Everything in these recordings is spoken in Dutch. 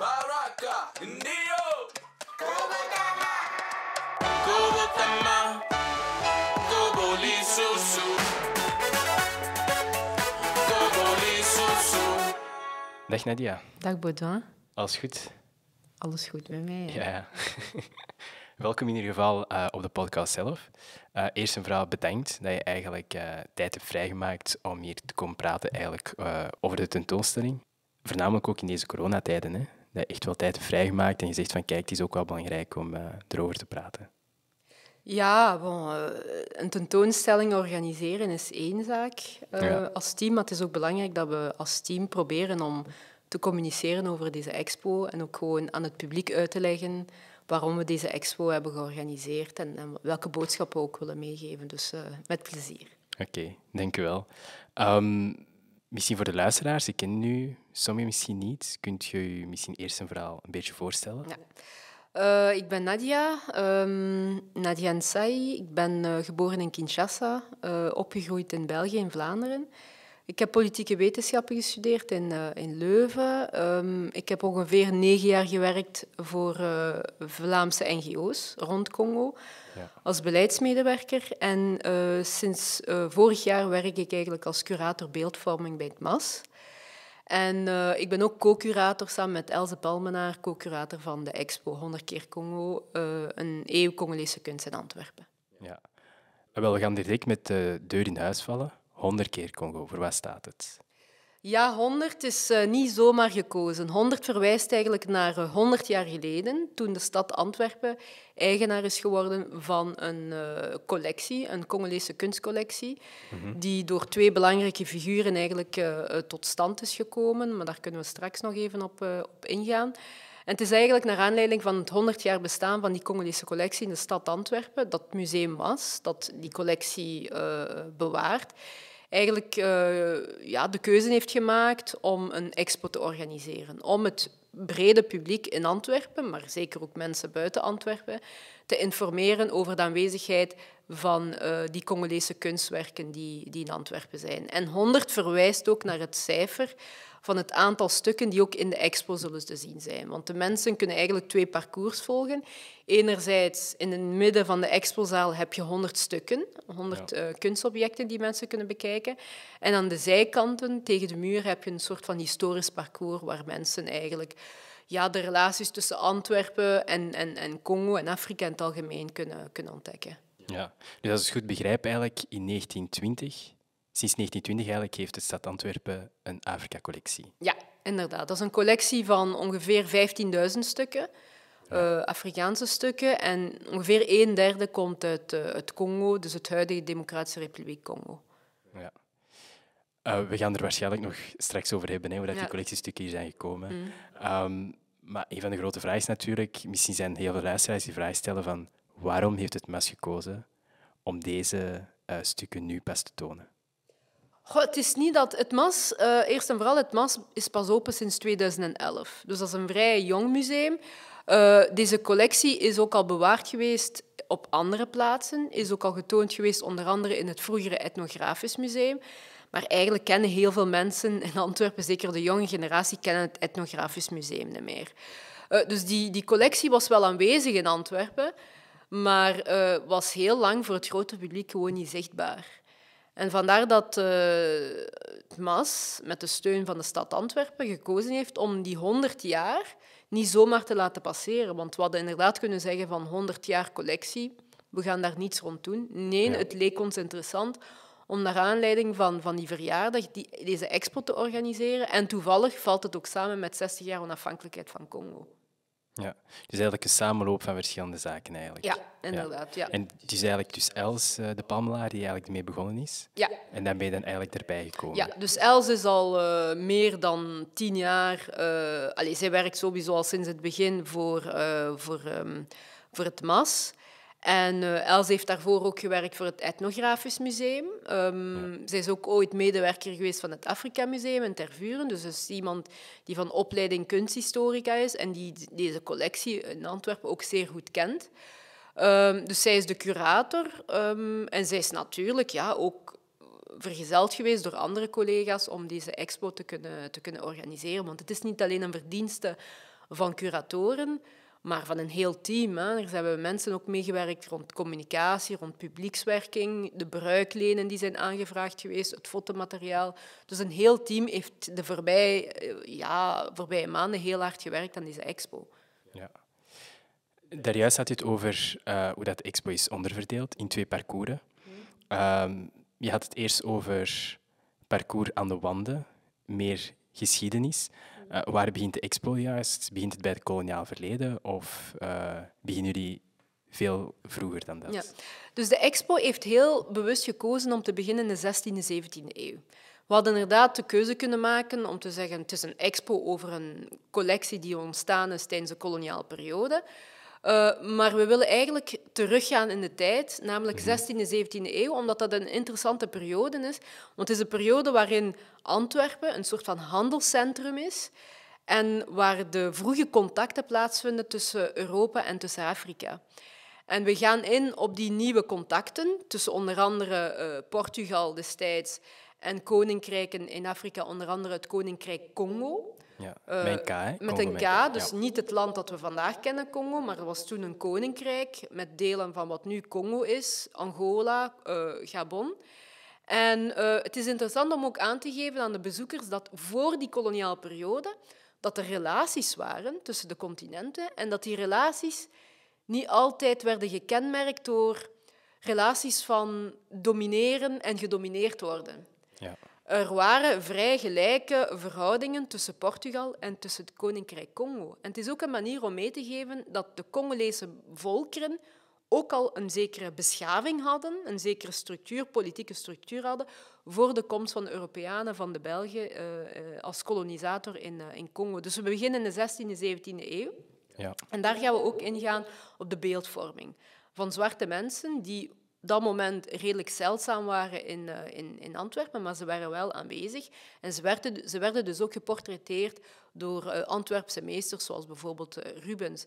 Baraka, Ndio, Kobotama, Kobotama, Koboli Susu, Koboli Susu. Dag Nadia, Dag Baudouin. alles goed? Alles goed met mij? hè? Ja. Welkom in ieder geval eh, op de podcast zelf. Eh, eerst en vooral bedankt dat je eigenlijk eh, tijd hebt vrijgemaakt om hier te komen praten eigenlijk, eh, over de tentoonstelling. Voornamelijk ook in deze coronatijden. Hè, dat echt wel tijd hebt vrijgemaakt en je zegt van kijk, het is ook wel belangrijk om eh, erover te praten. Ja, bon, eh, een tentoonstelling organiseren is één zaak eh, Ja. als team. Maar het is ook belangrijk dat we als team proberen om te communiceren over deze expo en ook gewoon aan het publiek uit te leggen waarom we deze expo hebben georganiseerd en, en welke boodschap we ook willen meegeven. Dus met plezier. Oké, dank u wel. Ehm, misschien voor de luisteraars, ik ken u, sommigen misschien niet. Kunt je u misschien eerst en vooral een beetje voorstellen? Ja. Eh, ik ben Nadia, ehm, Nadia Nsai. Ik ben eh, geboren in Kinshasa, eh, opgegroeid in België, in Vlaanderen. Ik heb politieke wetenschappen gestudeerd in, in Leuven. Ehm, ik heb ongeveer negen jaar gewerkt voor Vlaamse NGO's rond Congo Ja. als beleidsmedewerker. En sinds vorig jaar werk ik eigenlijk als curator beeldvorming bij het MAS. En eh, ik ben ook co-curator samen met Else Palmenaar, co-curator van de expo 100 keer Congo, eh, een eeuw Congolese kunst in Antwerpen. Ja. Wel, we gaan direct met de deur in huis vallen. 100 keer Congo, voor wat staat het? Ja, 100 is eh, niet zomaar gekozen. 100 verwijst eigenlijk naar eh, 100 jaar geleden, toen de stad Antwerpen eigenaar is geworden van een eh, collectie, een Congolese kunstcollectie, die door twee belangrijke figuren eigenlijk eh, eh, tot stand is gekomen. Maar daar kunnen we straks nog even op, eh, op ingaan. En het is eigenlijk naar aanleiding van het 100 jaar bestaan van die Congolese collectie in de stad Antwerpen, dat het museum was, dat die collectie eh, bewaart, eigenlijk eh, ja, de keuze heeft gemaakt om een expo te organiseren. Om het brede publiek in Antwerpen, maar zeker ook mensen buiten Antwerpen, te informeren over de aanwezigheid van eh, die Congolese kunstwerken die, die in Antwerpen zijn. En 100 verwijst ook naar het cijfer van het aantal stukken die ook in de expo zullen te zien zijn. Want de mensen kunnen eigenlijk twee parcours volgen. Enerzijds, in het midden van de expozaal heb je 100 stukken, 100 eh, kunstobjecten die mensen kunnen bekijken. En aan de zijkanten, tegen de muur, heb je een soort van historisch parcours waar mensen eigenlijk ja, de relaties tussen Antwerpen en, en, en Congo en Afrika in het algemeen kunnen, kunnen ontdekken. Ja. Dus als ik het goed begrijp, eigenlijk in 1920, sinds 1920 eigenlijk, heeft de stad Antwerpen een Afrika-collectie. Ja, inderdaad. Dat is een collectie van ongeveer 15.000 stukken, eh, Afrikaanse stukken. En ongeveer een derde komt uit eh, het Congo, dus het huidige Democratische Republiek Congo. Ja. Eh, we gaan er waarschijnlijk nog straks over hebben, hè, hoe dat die Ja. collectiestukken hier zijn gekomen. Ehm, maar een van de grote vragen is natuurlijk, misschien zijn heel veel luisteraars die vraag stellen van waarom heeft het MAS gekozen om deze stukken nu pas te tonen? Het is niet dat het MAS, eh, eerst en vooral, het MAS is pas open sinds 2011. Dus dat is een vrij jong museum. Eh, deze collectie is ook al bewaard geweest op andere plaatsen, is ook al getoond geweest onder andere in het vroegere etnografisch museum. Maar eigenlijk kennen heel veel mensen in Antwerpen, zeker de jonge generatie, kennen het etnografisch museum niet meer. Eh, dus die, die collectie was wel aanwezig in Antwerpen, maar was heel lang voor het grote publiek gewoon niet zichtbaar. En vandaar dat eh, het MAS met de steun van de stad Antwerpen gekozen heeft om die 100 jaar niet zomaar te laten passeren. Want we hadden inderdaad kunnen zeggen van 100 jaar collectie, we gaan daar niets rond doen. Nee, Ja. het leek ons interessant om naar aanleiding van, van die verjaardag die, deze expo te organiseren. En toevallig valt het ook samen met 60 jaar onafhankelijkheid van Congo. Ja. Dus eigenlijk een samenloop van verschillende zaken eigenlijk. Ja, inderdaad. Ja. En het is eigenlijk dus Els eh, de Palmelaar die eigenlijk ermee begonnen is. Ja. En dan ben je dan eigenlijk erbij gekomen. Ja, dus Els is al eh, meer dan tien jaar. eh allee, zij werkt sowieso al sinds het begin voor, voor, ehm, voor het MAS. En eh, Els heeft daarvoor ook gewerkt voor het Etnografisch Museum. Ehm, Zij is ook ooit medewerker geweest van het Afrika Museum in Tervuren. Dus is iemand die van opleiding kunsthistorica is en die deze collectie in Antwerpen ook zeer goed kent. Ehm, dus zij is de curator ehm, en zij is natuurlijk ja, ook vergezeld geweest door andere collega's om deze expo te kunnen, te kunnen organiseren. Want het is niet alleen een verdienste van curatoren, maar van een heel team. Hè. Er hebben mensen ook meegewerkt rond communicatie, rond publiekswerking, de bruiklenen die zijn aangevraagd geweest, het fotomateriaal. Dus een heel team heeft de voorbije, eh, ja, voorbije maanden heel hard gewerkt aan deze expo. Ja. Daarjuist had je het over uh, hoe dat expo is onderverdeeld in twee parcours. Um, je had het eerst over parcours aan de wanden, meer geschiedenis. Uh, waar begint de expo juist? Begint het bij het koloniaal verleden of uh, beginnen jullie veel vroeger dan dat? Ja. Dus de expo heeft heel bewust gekozen om te beginnen in de 16e, 17e eeuw. We hadden inderdaad de keuze kunnen maken om te zeggen het is een expo over een collectie die ontstaan is tijdens de koloniale periode. Uh, maar we willen eigenlijk teruggaan in de tijd, namelijk 16e, mhm. 17e eeuw, omdat dat een interessante periode is. Want het is een periode waarin Antwerpen een soort van handelscentrum is en waar de vroege contacten plaatsvinden tussen Europa en tussen Afrika. En we gaan in op die nieuwe contacten tussen onder andere uh, Portugal destijds en koninkrijken in Afrika, onder andere het koninkrijk Congo. Ja, met een K, hè? Met een K, dus niet het land dat we vandaag kennen, Congo, maar er was toen een koninkrijk met delen van wat nu Congo is, Angola, uh, Gabon. En uh, het is interessant om ook aan te geven aan de bezoekers dat voor die koloniale periode dat er relaties waren tussen de continenten en dat die relaties niet altijd werden gekenmerkt door relaties van domineren en gedomineerd worden. Ja. Er waren vrij gelijke verhoudingen tussen Portugal en tussen het Koninkrijk Congo. En het is ook een manier om mee te geven dat de Congolese volkeren ook al een zekere beschaving hadden, een zekere structuur, politieke structuur hadden, voor de komst van de Europeanen, van de Belgen, uh, als kolonisator in, uh, in Congo. Dus we beginnen in de 16e, 17e eeuw. Ja. En daar gaan we ook ingaan op de beeldvorming van zwarte mensen die dat moment redelijk zeldzaam waren in, uh, in, in Antwerpen, maar ze waren wel aanwezig. En ze werden, ze werden dus ook geportretteerd door uh, Antwerpse meesters, zoals bijvoorbeeld uh, Rubens.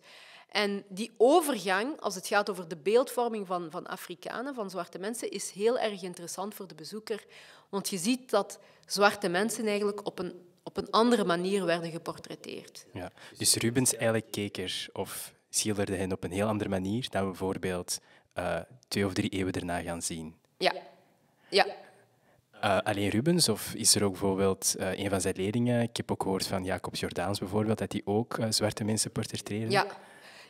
En die overgang, als het gaat over de beeldvorming van, van Afrikanen, van zwarte mensen, is heel erg interessant voor de bezoeker. Want je ziet dat zwarte mensen eigenlijk op een, op een andere manier werden geportretteerd. Ja, dus Rubens eigenlijk keek er of schilderde hen op een heel andere manier dan bijvoorbeeld uh, twee of drie eeuwen daarna gaan zien. Ja. ja. Uh, alleen Rubens, of is er ook bijvoorbeeld uh, een van zijn leerlingen, ik heb ook gehoord van Jacob Jordaans bijvoorbeeld, dat hij ook zwarte mensen portretteerde? Ja.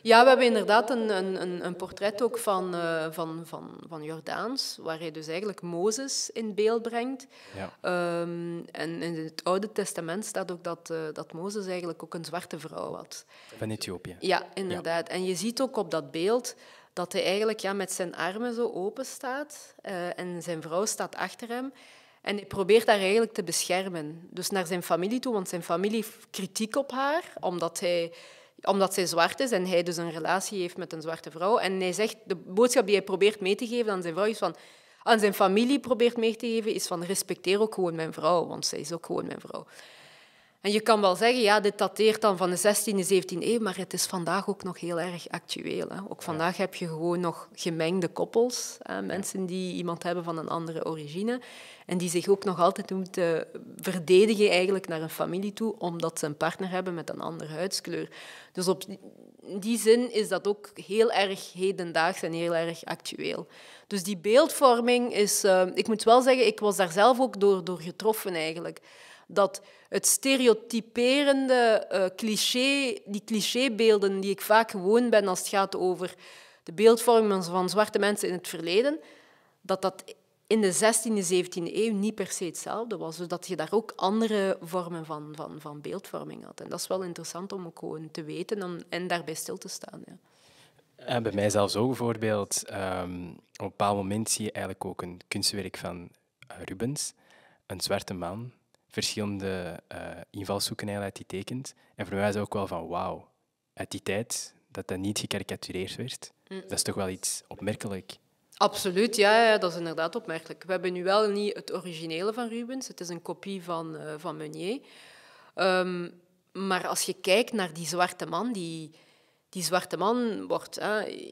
Ja, we hebben inderdaad een, een, een portret ook van, uh, van, van, van Jordaans, waar hij dus eigenlijk Mozes in beeld brengt. Ja. Um, en in het Oude Testament staat ook dat, uh, dat Mozes eigenlijk ook een zwarte vrouw had. Van Ethiopië. Ja, inderdaad. Ja. En je ziet ook op dat beeld dat hij eigenlijk ja, met zijn armen zo open staat uh, en zijn vrouw staat achter hem. En hij probeert haar eigenlijk te beschermen. Dus naar zijn familie toe, want zijn familie heeft kritiek op haar, omdat, hij, omdat zij zwart is en hij dus een relatie heeft met een zwarte vrouw. En hij zegt, de boodschap die hij probeert mee te geven aan zijn vrouw is van... Aan zijn familie probeert mee te geven, is van respecteer ook gewoon mijn vrouw, want zij is ook gewoon mijn vrouw. En je kan wel zeggen, ja, dit dateert dan van de 16e, 17e eeuw, maar het is vandaag ook nog heel erg actueel. Hè. Ook vandaag heb je gewoon nog gemengde koppels, hè. mensen die iemand hebben van een andere origine en die zich ook nog altijd moeten verdedigen eigenlijk naar een familie toe, omdat ze een partner hebben met een andere huidskleur. Dus op die zin is dat ook heel erg hedendaags en heel erg actueel. Dus die beeldvorming is... Uh, ik moet wel zeggen, ik was daar zelf ook door, door getroffen eigenlijk dat het stereotyperende uh, cliché, die clichébeelden die ik vaak gewoon ben als het gaat over de beeldvorming van zwarte mensen in het verleden, dat dat in de 16e, 17e eeuw niet per se hetzelfde was. Dus dat je daar ook andere vormen van, van, van beeldvorming had. En dat is wel interessant om ook gewoon te weten en, en daarbij stil te staan. Ja. En bij mij zelfs ook bijvoorbeeld, um, op een bepaald moment zie je eigenlijk ook een kunstwerk van Rubens, een zwarte man, verschillende uh, invalshoeken uit die tekent. En voor mij is het ook wel van wauw, uit die tijd dat dat niet gekarikatureerd werd, mm. dat is toch wel iets opmerkelijk. Absoluut, ja, ja, dat is inderdaad opmerkelijk. We hebben nu wel niet het originele van Rubens, het is een kopie van, uh, van Meunier. Um, maar als je kijkt naar die zwarte man, die, die zwarte man wordt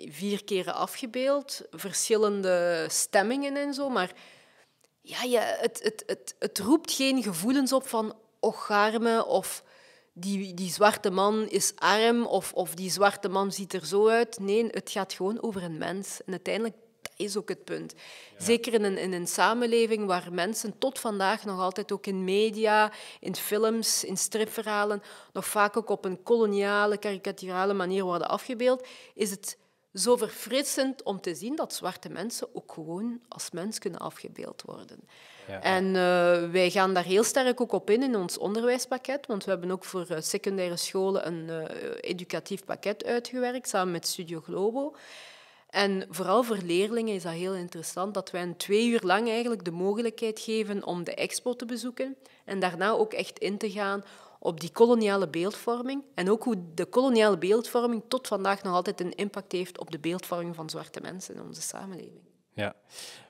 vier keren afgebeeld, verschillende stemmingen en zo, maar ja, ja, het, het, het, het roept geen gevoelens op van ocharme of die, die zwarte man is arm of, of die zwarte man ziet er zo uit. Nee, het gaat gewoon over een mens. En uiteindelijk dat is ook het punt. Zeker in een, in een samenleving waar mensen tot vandaag nog altijd ook in media, in films, in stripverhalen, nog vaak ook op een koloniale, karikaturale manier worden afgebeeld, is het zo verfrissend om te zien dat zwarte mensen ook gewoon als mens kunnen afgebeeld worden. Ja. En eh, wij gaan daar heel sterk ook op in in ons onderwijspakket, want we hebben ook voor eh, secundaire scholen een eh, educatief pakket uitgewerkt samen met Studio Globo. En vooral voor leerlingen is dat heel interessant dat wij een twee uur lang eigenlijk de mogelijkheid geven om de expo te bezoeken en daarna ook echt in te gaan op die koloniale beeldvorming en ook hoe de koloniale beeldvorming tot vandaag nog altijd een impact heeft op de beeldvorming van zwarte mensen in onze samenleving. Ja,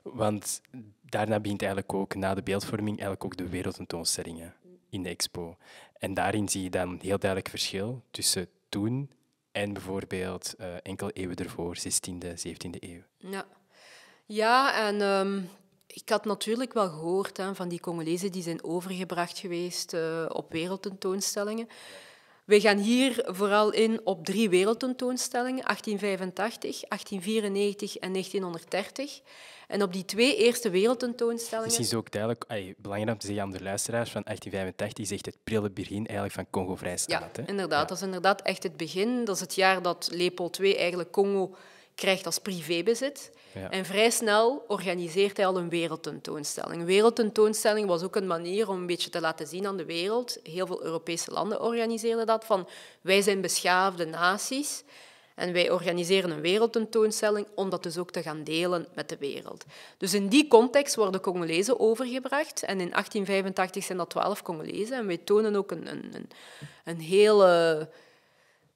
want daarna begint eigenlijk ook, na de beeldvorming, eigenlijk ook de wereldtentoonstellingen in de expo. En daarin zie je dan heel duidelijk verschil tussen toen en bijvoorbeeld eh, enkele eeuwen ervoor, 16e, 17e eeuw. Ja, ja en ehm, ik had natuurlijk wel gehoord hè, van die Congolezen die zijn overgebracht geweest uh, op wereldtentoonstellingen. We gaan hier vooral in op drie wereldtentoonstellingen, 1885, 1894 en 1930. En op die twee eerste wereldtentoonstellingen... Misschien is ook duidelijk, ay, belangrijk om te zeggen aan de luisteraars, van 1885 zegt het prille begin eigenlijk van Congo vrijstaat. Ja, hè? inderdaad. Dat is inderdaad echt het begin. Dat is het jaar dat Leopold II eigenlijk Congo krijgt als privébezit. Ja. En vrij snel organiseert hij al een wereldtentoonstelling. Een wereldtentoonstelling was ook een manier om een beetje te laten zien aan de wereld. Heel veel Europese landen organiseerden dat, van wij zijn beschaafde naties en wij organiseren een wereldtentoonstelling om dat dus ook te gaan delen met de wereld. Dus in die context worden Congolezen overgebracht. En in 1885 zijn dat twaalf Congolezen. En wij tonen ook een, een, een, een hele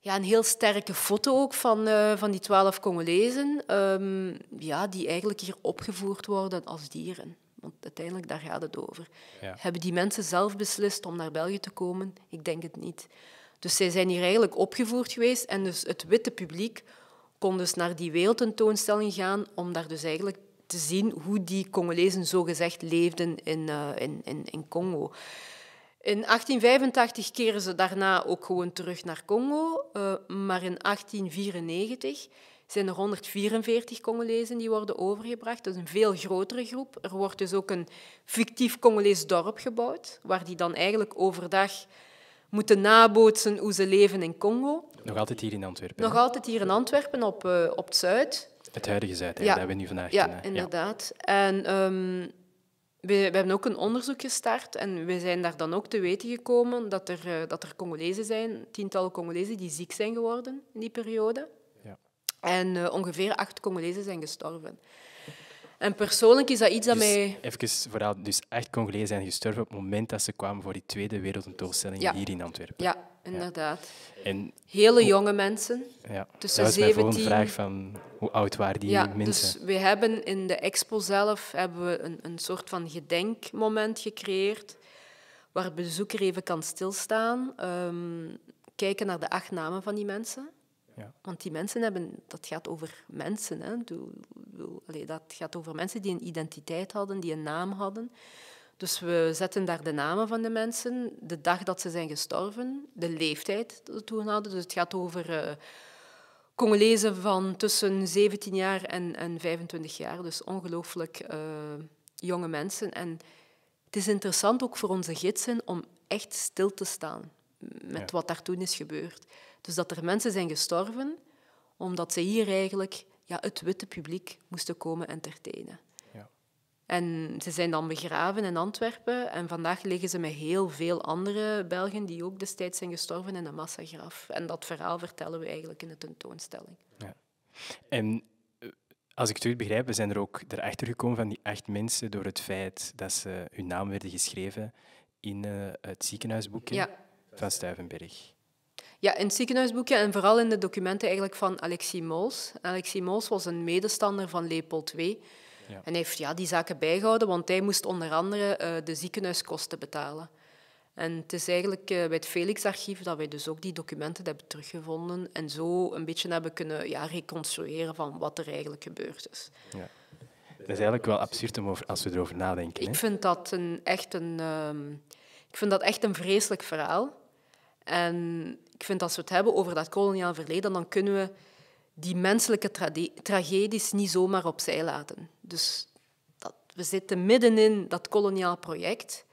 ja, een heel sterke foto ook van, uh, van die twaalf Congolezen, um, ja, die eigenlijk hier opgevoerd worden als dieren. Want uiteindelijk, daar gaat het over. Ja. Hebben die mensen zelf beslist om naar België te komen? Ik denk het niet. Dus zij zijn hier eigenlijk opgevoerd geweest en dus het witte publiek kon dus naar die wereldtentoonstelling gaan om daar dus eigenlijk te zien hoe die Congolezen zogezegd leefden in, uh, in, in, in Congo. In 1885 keren ze daarna ook gewoon terug naar Congo, uh, maar in 1894 zijn er 144 Congolezen die worden overgebracht. Dat is een veel grotere groep. Er wordt dus ook een fictief Congolees dorp gebouwd, waar die dan eigenlijk overdag moeten nabootsen hoe ze leven in Congo. Nog altijd hier in Antwerpen. Nog hè? altijd hier in Antwerpen, op, uh, op het Zuid. Het huidige Zuid, hè, Ja. dat we nu vandaag Ja, kennen. inderdaad. En ehm, we, we hebben ook een onderzoek gestart en we zijn daar dan ook te weten gekomen dat er, eh, dat er Congolezen zijn, tientallen Congolezen, die ziek zijn geworden in die periode. Ja. En eh, ongeveer acht Congolezen zijn gestorven. En persoonlijk is dat iets dat Dus mij... even vooral, dus echt Congolezen zijn gestorven op het moment dat ze kwamen voor die tweede wereldtentoonstelling Ja. hier in Antwerpen. Ja, inderdaad. En Hele jonge mensen. ja, Tussen dat volgende 17 vraag van hoe oud waren die ja, mensen? dus we hebben in de expo zelf hebben we een, een soort van gedenkmoment gecreëerd waar de bezoeker even kan stilstaan, ehm, kijken naar de acht namen van die mensen. Ja. Want die mensen hebben, dat gaat over mensen. Hè. Doe- doe- allee, dat gaat over mensen die een identiteit hadden, die een naam hadden. Dus we zetten daar de namen van de mensen, de dag dat ze zijn gestorven, de leeftijd dat ze toen hadden. Dus het gaat over eh, Congolezen van tussen 17 jaar en, en 25 jaar. Dus ongelooflijk eh, jonge mensen. En het is interessant ook voor onze gidsen om echt stil te staan met Ja. wat daar toen is gebeurd. Dus dat er mensen zijn gestorven omdat ze hier eigenlijk ja, het witte publiek moesten komen entertainen. Ja. En ze zijn dan begraven in Antwerpen en vandaag liggen ze met heel veel andere Belgen die ook destijds zijn gestorven in een massagraf. En dat verhaal vertellen we eigenlijk in de tentoonstelling. En eh, als ik het goed begrijp, we zijn er ook erachter gekomen van die acht mensen door het feit dat ze hun naam werden geschreven in eh, het ziekenhuisboekje Ja. van Stuyvenberg. Ja, in het ziekenhuisboekje en vooral in de documenten eigenlijk van Alexis Mols. Alexis Mols was een medestander van Leopold II. Ja. En hij heeft ja, die zaken bijgehouden, want hij moest onder andere eh, de ziekenhuiskosten betalen. En het is eigenlijk eh, bij het Felix-archief dat wij dus ook die documenten hebben teruggevonden en zo een beetje hebben kunnen ja, reconstrueren van wat er eigenlijk gebeurd is. Ja. Dat is eigenlijk wel absurd om over, als we erover nadenken. Hè? Ik vind dat een, echt een, ehm, ik vind dat echt een vreselijk verhaal. En ik vind als we het hebben over dat koloniaal verleden, dan kunnen we die menselijke trade- tragedies niet zomaar opzij laten. Dus dat, we zitten middenin dat koloniaal project,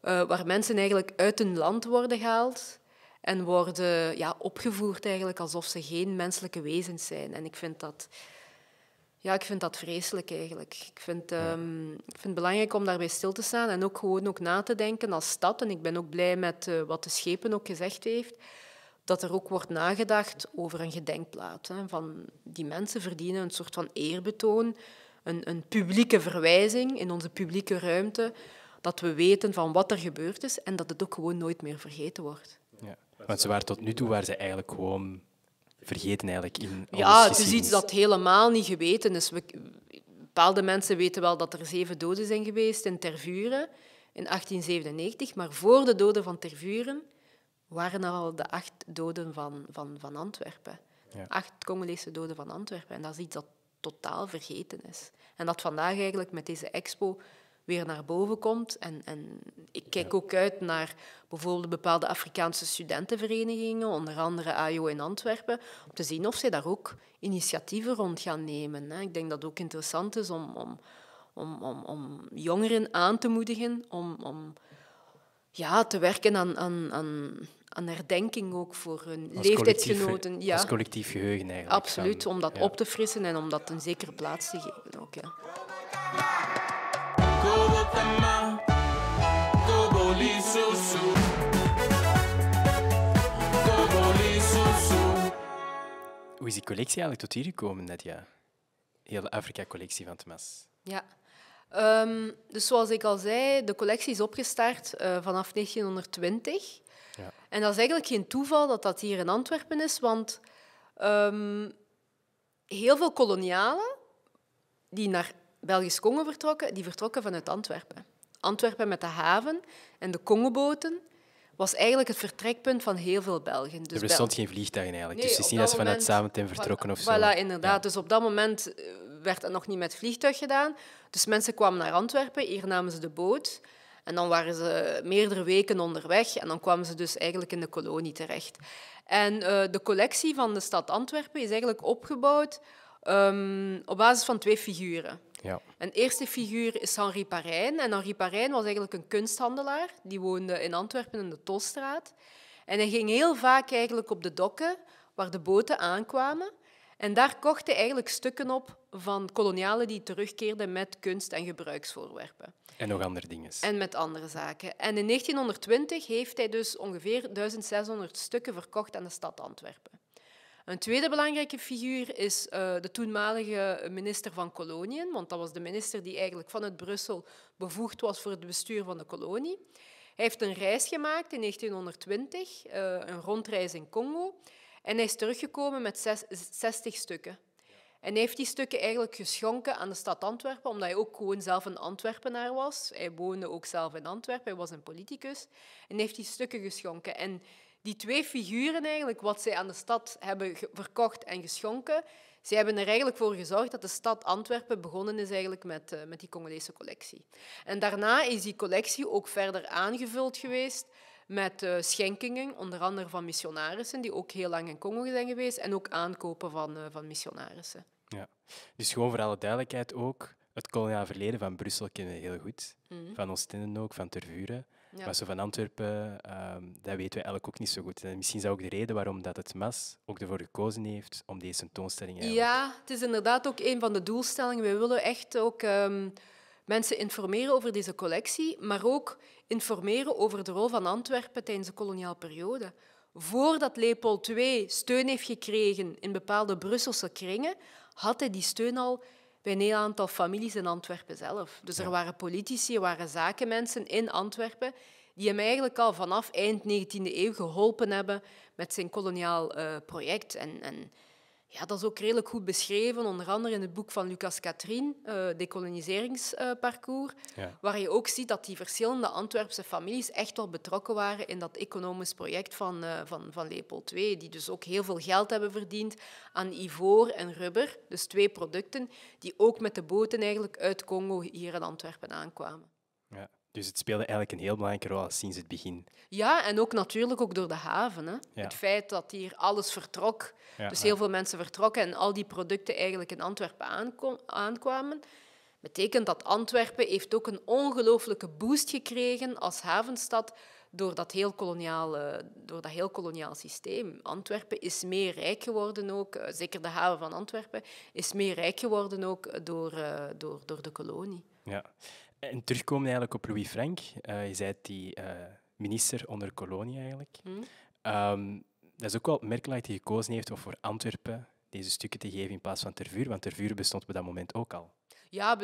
eh, waar mensen eigenlijk uit hun land worden gehaald en worden ja, opgevoerd eigenlijk alsof ze geen menselijke wezens zijn. En ik vind dat, ja, ik vind dat vreselijk eigenlijk. Ik vind, ehm, ik vind het belangrijk om daarbij stil te staan en ook gewoon ook na te denken als stad. En ik ben ook blij met eh, wat de schepen ook gezegd heeft, dat er ook wordt nagedacht over een gedenkplaat. Hè, van die mensen verdienen een soort van eerbetoon, een, een publieke verwijzing in onze publieke ruimte, dat we weten van wat er gebeurd is en dat het ook gewoon nooit meer vergeten wordt. Ja. Want ze waren tot nu toe waren ze eigenlijk gewoon vergeten eigenlijk in Ja, het is iets dat helemaal niet geweten is. We, bepaalde mensen weten wel dat er zeven doden zijn geweest in Tervuren in 1897, maar voor de doden van Tervuren waren er al de acht doden van, van, van Antwerpen. Ja. Acht Congolese doden van Antwerpen. En dat is iets dat totaal vergeten is. En dat vandaag eigenlijk met deze expo weer naar boven komt. En, en ik kijk ook uit naar bijvoorbeeld bepaalde Afrikaanse studentenverenigingen, onder andere AIO in Antwerpen, om te zien of zij daar ook initiatieven rond gaan nemen. Ik denk dat het ook interessant is om, om, om, om, om jongeren aan te moedigen om, om ja, te werken aan, aan, aan, aan herdenking ook voor hun Als leeftijdsgenoten. Ja, Als collectief geheugen eigenlijk. absoluut, van- om dat ja. op te frissen en om dat een zekere plaats te geven ook. Ja. Hoe is die collectie eigenlijk tot hier gekomen, Nadia? Heel de Afrika-collectie van Thomas. Ja. Ehm, dus zoals ik al zei, de collectie is opgestart eh, vanaf 1920. Ja. En dat is eigenlijk geen toeval dat dat hier in Antwerpen is, want ehm, heel veel kolonialen die naar Belgisch-Congo vertrokken, die vertrokken vanuit Antwerpen. Antwerpen met de haven en de Congoboten was eigenlijk het vertrekpunt van heel veel Belgen. Dus er bestond geen vliegtuig eigenlijk, Nee, dus het is niet dat ze vanuit Zaventem vertrokken of zo. Voilà, inderdaad. Ja. Dus op dat moment eh, werd dat nog niet met vliegtuig gedaan. Dus mensen kwamen naar Antwerpen, hier namen ze de boot. En dan waren ze meerdere weken onderweg en dan kwamen ze dus eigenlijk in de kolonie terecht. En eh, de collectie van de stad Antwerpen is eigenlijk opgebouwd ehm, op basis van twee figuren. Ja. Een eerste figuur is Henri Parijn. En Henri Parijn was eigenlijk een kunsthandelaar. Die woonde in Antwerpen in de Tolstraat. En hij ging heel vaak eigenlijk op de dokken waar de boten aankwamen. En daar kocht hij eigenlijk stukken op van kolonialen die terugkeerden met kunst- en gebruiksvoorwerpen. En nog andere dingen. En met andere zaken. En in 1920 heeft hij dus ongeveer 1600 stukken verkocht aan de stad Antwerpen. Een tweede belangrijke figuur is eh, de toenmalige minister van Koloniën, want dat was de minister die eigenlijk vanuit Brussel bevoegd was voor het bestuur van de kolonie. Hij heeft een reis gemaakt in 1920, eh, een rondreis in Congo, en hij is teruggekomen met zes- 60 stukken. En hij heeft die stukken eigenlijk geschonken aan de stad Antwerpen, omdat hij ook gewoon zelf een Antwerpenaar was. Hij woonde ook zelf in Antwerpen, hij was een politicus. En heeft die stukken geschonken. En die twee figuren eigenlijk, wat zij aan de stad hebben verkocht en geschonken, zij hebben er eigenlijk voor gezorgd dat de stad Antwerpen begonnen is eigenlijk met, eh, met die Congolese collectie. En daarna is die collectie ook verder aangevuld geweest met eh, schenkingen, onder andere van missionarissen, die ook heel lang in Congo zijn geweest, en ook aankopen van, eh, van missionarissen. Ja. Dus gewoon voor alle duidelijkheid ook, het koloniaal verleden van Brussel kennen we heel goed. Van Oostende ook, van Tervuren. Ja. Maar zo van Antwerpen, ehm, dat weten we eigenlijk ook niet zo goed. En misschien is dat ook de reden waarom dat het MAS ook ervoor gekozen heeft om deze tentoonstelling eigenlijk... Ja, het is inderdaad ook een van de doelstellingen. We willen echt ook ehm, mensen informeren over deze collectie, maar ook informeren over de rol van Antwerpen tijdens de koloniale periode. Voordat Leopold II steun heeft gekregen in bepaalde Brusselse kringen, had hij die steun al bij een heel aantal families in Antwerpen zelf. Dus er waren politici, er waren zakenmensen in Antwerpen die hem eigenlijk al vanaf eind 19e eeuw geholpen hebben met zijn koloniaal eh, project. En, en ja, dat is ook redelijk goed beschreven, onder andere in het boek van Lucas Katrien, eh Decoloniseringsparcours, Ja. waar je ook ziet dat die verschillende Antwerpse families echt wel betrokken waren in dat economisch project van, eh, van, van Leopold II, die dus ook heel veel geld hebben verdiend aan ivoor en rubber, dus twee producten die ook met de boten eigenlijk uit Congo hier in Antwerpen aankwamen. Ja. Dus het speelde eigenlijk een heel belangrijke rol sinds het begin. Ja, en ook natuurlijk ook door de haven. Hè. Ja. Het feit dat hier alles vertrok, Ja, dus ja. heel veel mensen vertrokken en al die producten eigenlijk in Antwerpen aankwamen, betekent dat Antwerpen heeft ook een ongelooflijke boost gekregen als havenstad door dat heel koloniaal, door dat heel koloniaal systeem. Antwerpen is meer rijk geworden ook, eh, zeker de haven van Antwerpen, is meer rijk geworden ook door, eh, door, door de kolonie. Ja. En terugkomen eigenlijk op Louis Frank. Eh, je zei die eh, minister onder kolonie eigenlijk. Hm? Ehm, dat is ook wel opmerkelijk dat hij gekozen heeft om voor Antwerpen deze stukken te geven in plaats van Tervuur, want Tervuur bestond op dat moment ook al. Ja,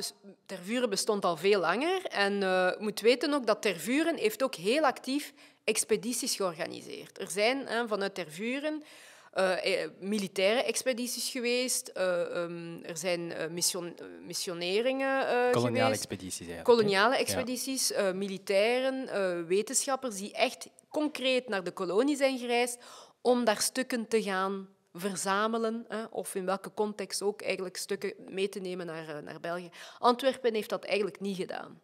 Tervuren bestond al veel langer. En je moet weten ook dat Tervuren heeft ook heel actief expedities georganiseerd. Er zijn hè, vanuit Tervuren eh, militaire expedities geweest. eh, ehm, er zijn mission, missioneringen Koloniale geweest. expedities eigenlijk. Koloniale expedities, militairen, wetenschappers die echt concreet naar de kolonie zijn gereisd om daar stukken te gaan verzamelen, hè, of in welke context ook eigenlijk stukken mee te nemen naar, naar België. Antwerpen heeft dat eigenlijk niet gedaan.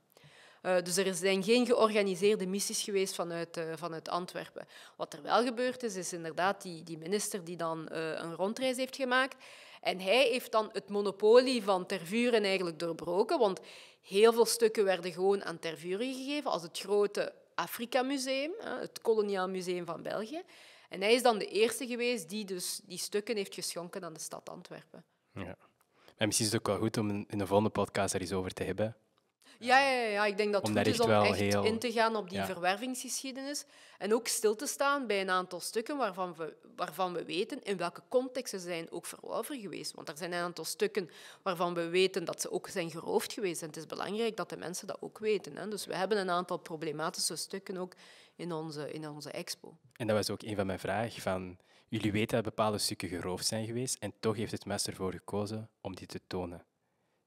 Eh, dus er zijn geen georganiseerde missies geweest vanuit, eh, vanuit Antwerpen. Wat er wel gebeurd is, is inderdaad die, die minister die dan eh, een rondreis heeft gemaakt. En hij heeft dan het monopolie van Tervuren eigenlijk doorbroken, want heel veel stukken werden gewoon aan Tervuren gegeven, als het grote Afrika-museum, het koloniaal museum van België. En hij is dan de eerste geweest die dus die stukken heeft geschonken aan de stad Antwerpen. Ja. Misschien is het ook wel goed om in de volgende podcast er eens over te hebben. Ja, ja, ja, ik denk dat het Om goed is om echt heel- in te gaan op die Ja. verwervingsgeschiedenis. En ook stil te staan bij een aantal stukken waarvan we, waarvan we weten in welke context ze zijn ook verworven geweest. Want er zijn een aantal stukken waarvan we weten dat ze ook zijn geroofd geweest. En het is belangrijk dat de mensen dat ook weten. Hè. Dus we hebben een aantal problematische stukken ook in onze, in onze expo. En dat was ook een van mijn vragen. Van, jullie weten dat bepaalde stukken geroofd zijn geweest en toch heeft het mes ervoor gekozen om die te tonen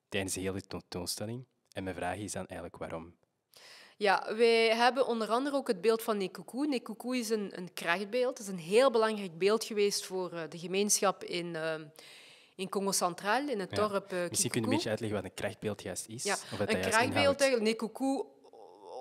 tijdens de hele tentoonstelling. En mijn vraag is dan eigenlijk waarom. Ja, wij hebben onder andere ook het beeld van Nekuku. Nekuku is een, een krachtbeeld. Het is een heel belangrijk beeld geweest voor eh, de gemeenschap in, eh, in Congo Centraal, in het Ja. dorp eh Misschien kun je een beetje uitleggen wat een krachtbeeld juist is? Ja, of een krachtbeeld inhoudt. eigenlijk. Nekuku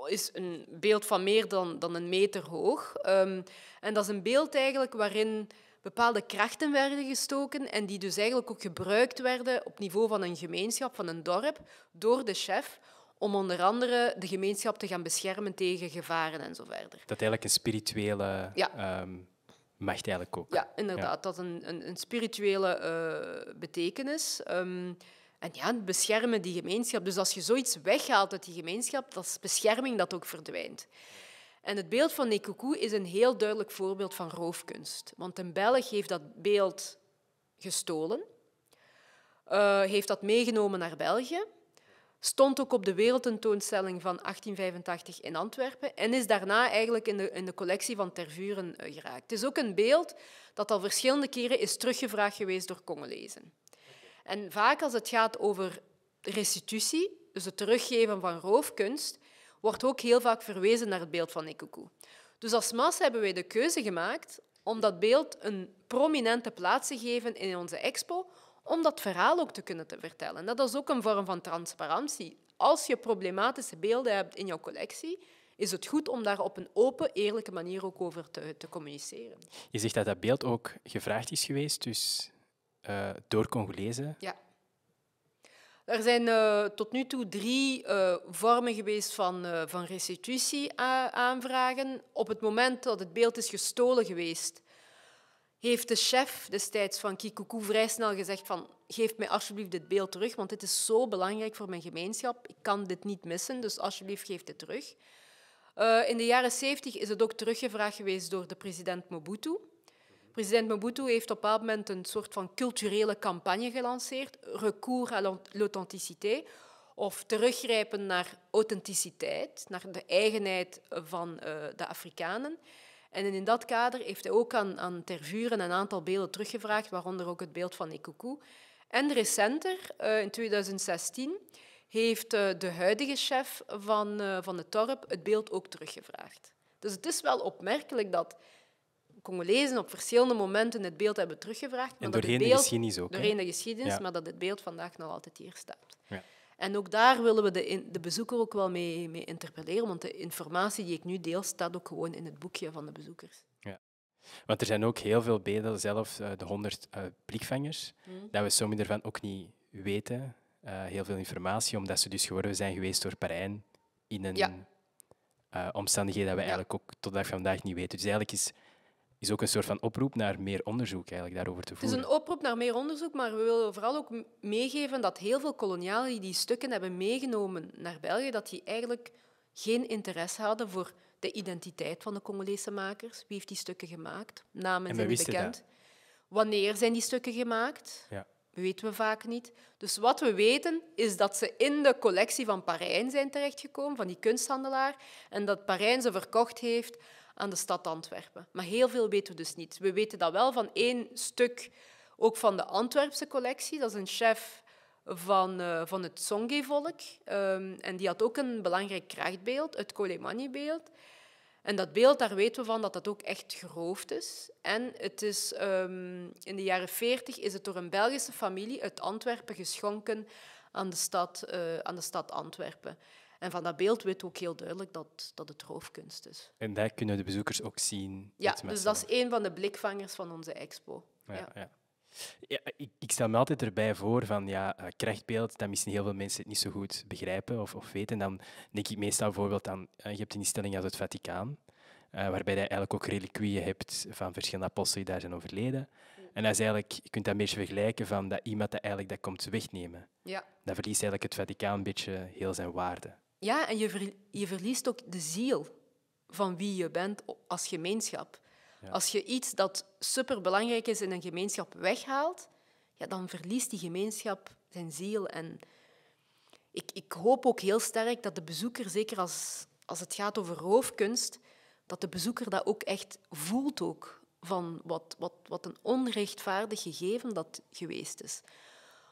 is een beeld van meer dan, dan een meter hoog. Ehm, en dat is een beeld eigenlijk waarin bepaalde krachten werden gestoken en die dus eigenlijk ook gebruikt werden op niveau van een gemeenschap, van een dorp, door de chef, om onder andere de gemeenschap te gaan beschermen tegen gevaren en zo verder. Dat eigenlijk een spirituele Ja. ehm, macht eigenlijk ook. Ja, inderdaad. Dat is een, een, een spirituele eh, betekenis. Ehm, en ja, beschermen die gemeenschap. Dus als je zoiets weghaalt uit die gemeenschap, dat is bescherming dat ook verdwijnt. En het beeld van Nekuku is een heel duidelijk voorbeeld van roofkunst. Want een Belg heeft dat beeld gestolen, eh, heeft dat meegenomen naar België, stond ook op de wereldtentoonstelling van 1885 in Antwerpen en is daarna eigenlijk in de, in de collectie van Tervuren eh, geraakt. Het is ook een beeld dat al verschillende keren is teruggevraagd geweest door Congolezen. En vaak als het gaat over restitutie, dus het teruggeven van roofkunst, wordt ook heel vaak verwezen naar het beeld van Nekuku. Dus als MAS hebben wij de keuze gemaakt om dat beeld een prominente plaats te geven in onze expo, om dat verhaal ook te kunnen te vertellen. En dat is ook een vorm van transparantie. Als je problematische beelden hebt in jouw collectie, is het goed om daar op een open, eerlijke manier ook over te, te communiceren. Je zegt dat dat beeld ook gevraagd is geweest, dus eh, door Congolezen. Ja. Er zijn eh, tot nu toe drie eh, vormen geweest van, eh van restitutie-aanvragen. Op het moment dat het beeld is gestolen geweest, heeft de chef destijds van Kikuku vrij snel gezegd van geef mij alsjeblieft dit beeld terug, want dit is zo belangrijk voor mijn gemeenschap. Ik kan dit niet missen, dus alsjeblieft geef dit terug. In de jaren 70 is het ook teruggevraagd geweest door de president Mobutu. President Mobutu heeft op een bepaald moment een soort van culturele campagne gelanceerd, recours à l'authenticité, of teruggrijpen naar authenticiteit, naar de eigenheid van eh, de Afrikanen. En in dat kader heeft hij ook aan, aan Tervuren een aantal beelden teruggevraagd, waaronder ook het beeld van Ikuku. En recenter, eh, in 2016, heeft eh, de huidige chef van, van het dorp het beeld ook teruggevraagd. Dus het is wel opmerkelijk dat Congolezen op verschillende momenten het beeld hebben teruggevraagd. maar En doorheen de beeld- geschiedenis ook? Doorheen de geschiedenis, Ja. maar dat het beeld vandaag nog altijd hier staat. Ja. En ook daar willen we de, in- de bezoeker ook wel mee, mee interpelleren, want de informatie die ik nu deel staat ook gewoon in het boekje van de bezoekers. Want er zijn ook heel veel beelden, zelfs eh, de 100 eh, blikvangers, dat we sommige ervan ook niet weten. Eh, heel veel informatie, omdat ze dus geworden zijn geweest door Parijn in een Ja. omstandigheden dat we Ja. eigenlijk ook tot de dag van vandaag niet weten. Dus eigenlijk is, is ook een soort van oproep naar meer onderzoek eigenlijk daarover te Het is voeren. een oproep naar meer onderzoek, maar we willen vooral ook meegeven dat heel veel kolonialen die die stukken hebben meegenomen naar België, dat die eigenlijk geen interesse hadden voor de identiteit van de Congolese makers. Wie heeft die stukken gemaakt? Namen zijn niet bekend. Wanneer zijn die stukken gemaakt? Ja. weten we vaak niet. Dus wat we weten is dat ze in de collectie van Parijn zijn terechtgekomen, van die kunsthandelaar, en dat Parijn ze verkocht heeft aan de stad Antwerpen. Maar heel veel weten we dus niet. We weten dat wel van één stuk, ook van de Antwerpse collectie. Dat is een chef van, eh, van het Songhe-volk. Ehm, en die had ook een belangrijk krachtbeeld, het Kolemani-beeld. En dat beeld, daar weten we van dat dat ook echt geroofd is. En het is, ehm, in de jaren 40 is het door een Belgische familie uit Antwerpen geschonken aan de stad, eh, aan de stad Antwerpen. En van dat beeld weten we ook heel duidelijk dat, dat het roofkunst is. En daar kunnen de bezoekers ook zien. Ja, dus dat is een van de blikvangers van onze expo. Ja, Ja. ja. Ja, ik, ik stel me altijd erbij voor van ja, eh, krachtbeeld, dat misschien heel veel mensen het niet zo goed begrijpen of, of weten. Dan denk ik meestal bijvoorbeeld aan, eh, je hebt een instelling als het Vaticaan, eh, waarbij je eigenlijk ook reliquieën hebt van verschillende apostelen die daar zijn overleden. En dat is eigenlijk, je kunt dat een beetje vergelijken van dat iemand dat eigenlijk dat komt wegnemen. Ja. Dan verliest eigenlijk het Vaticaan een beetje heel zijn waarde. Ja, en je, ver- je verliest ook de ziel van wie je bent als gemeenschap. Als je iets dat superbelangrijk is in een gemeenschap weghaalt, ja, dan verliest die gemeenschap zijn ziel. En ik, ik hoop ook heel sterk dat de bezoeker, zeker als, als het gaat over roofkunst, dat de bezoeker dat ook echt voelt ook, van wat, wat, wat een onrechtvaardig gegeven dat geweest is.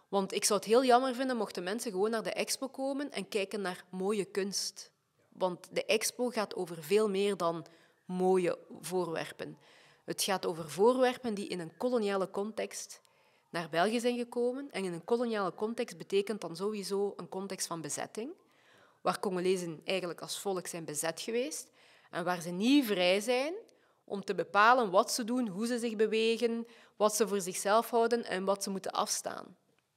Want ik zou het heel jammer vinden mochten mensen gewoon naar de expo komen en kijken naar mooie kunst. Want de expo gaat over veel meer dan mooie voorwerpen. Het gaat over voorwerpen die in een koloniale context naar België zijn gekomen. En in een koloniale context betekent dan sowieso een context van bezetting, waar Congolezen eigenlijk als volk zijn bezet geweest en waar ze niet vrij zijn om te bepalen wat ze doen, hoe ze zich bewegen, wat ze voor zichzelf houden en wat ze moeten afstaan.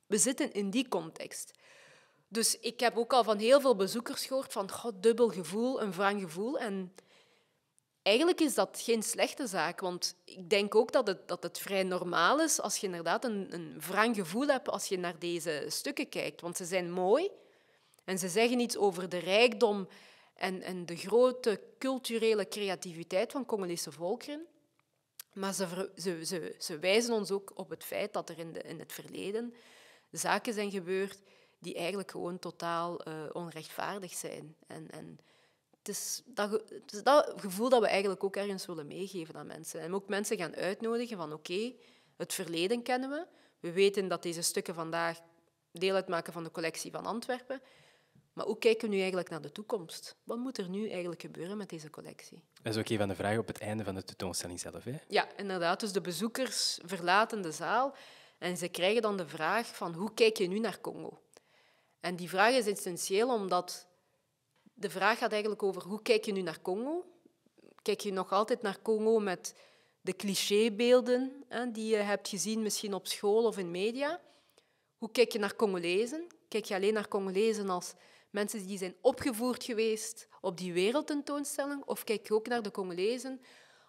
We zitten in die context. Dus ik heb ook al van heel veel bezoekers gehoord van god, dubbel gevoel, een wrang gevoel. En eigenlijk is dat geen slechte zaak, want ik denk ook dat het, dat het vrij normaal is als je inderdaad een, een wrang gevoel hebt als je naar deze stukken kijkt. Want ze zijn mooi en ze zeggen iets over de rijkdom en, en de grote culturele creativiteit van Congolese volkeren. Maar ze, ze, ze, ze wijzen ons ook op het feit dat er in, de, in het verleden zaken zijn gebeurd die eigenlijk gewoon totaal eh, onrechtvaardig zijn. En, en het, is dat, het is dat gevoel dat we eigenlijk ook ergens willen meegeven aan mensen. En ook mensen gaan uitnodigen van oké, het verleden kennen we. We weten dat deze stukken vandaag deel uitmaken van de collectie van Antwerpen. Maar hoe kijken we nu eigenlijk naar de toekomst? Wat moet er nu eigenlijk gebeuren met deze collectie? Dat is ook een van de vragen op het einde van de tentoonstelling zelf. Hè? Ja, inderdaad. Dus de bezoekers verlaten de zaal en ze krijgen dan de vraag van hoe kijk je nu naar Congo? En die vraag is essentieel omdat de vraag gaat eigenlijk over hoe kijk je nu naar Congo? Kijk je nog altijd naar Congo met de clichébeelden hè, die je hebt gezien misschien op school of in media? Hoe kijk je naar Congolezen? Kijk je alleen naar Congolezen als mensen die zijn opgevoerd geweest op die wereldtentoonstelling? Of kijk je ook naar de Congolezen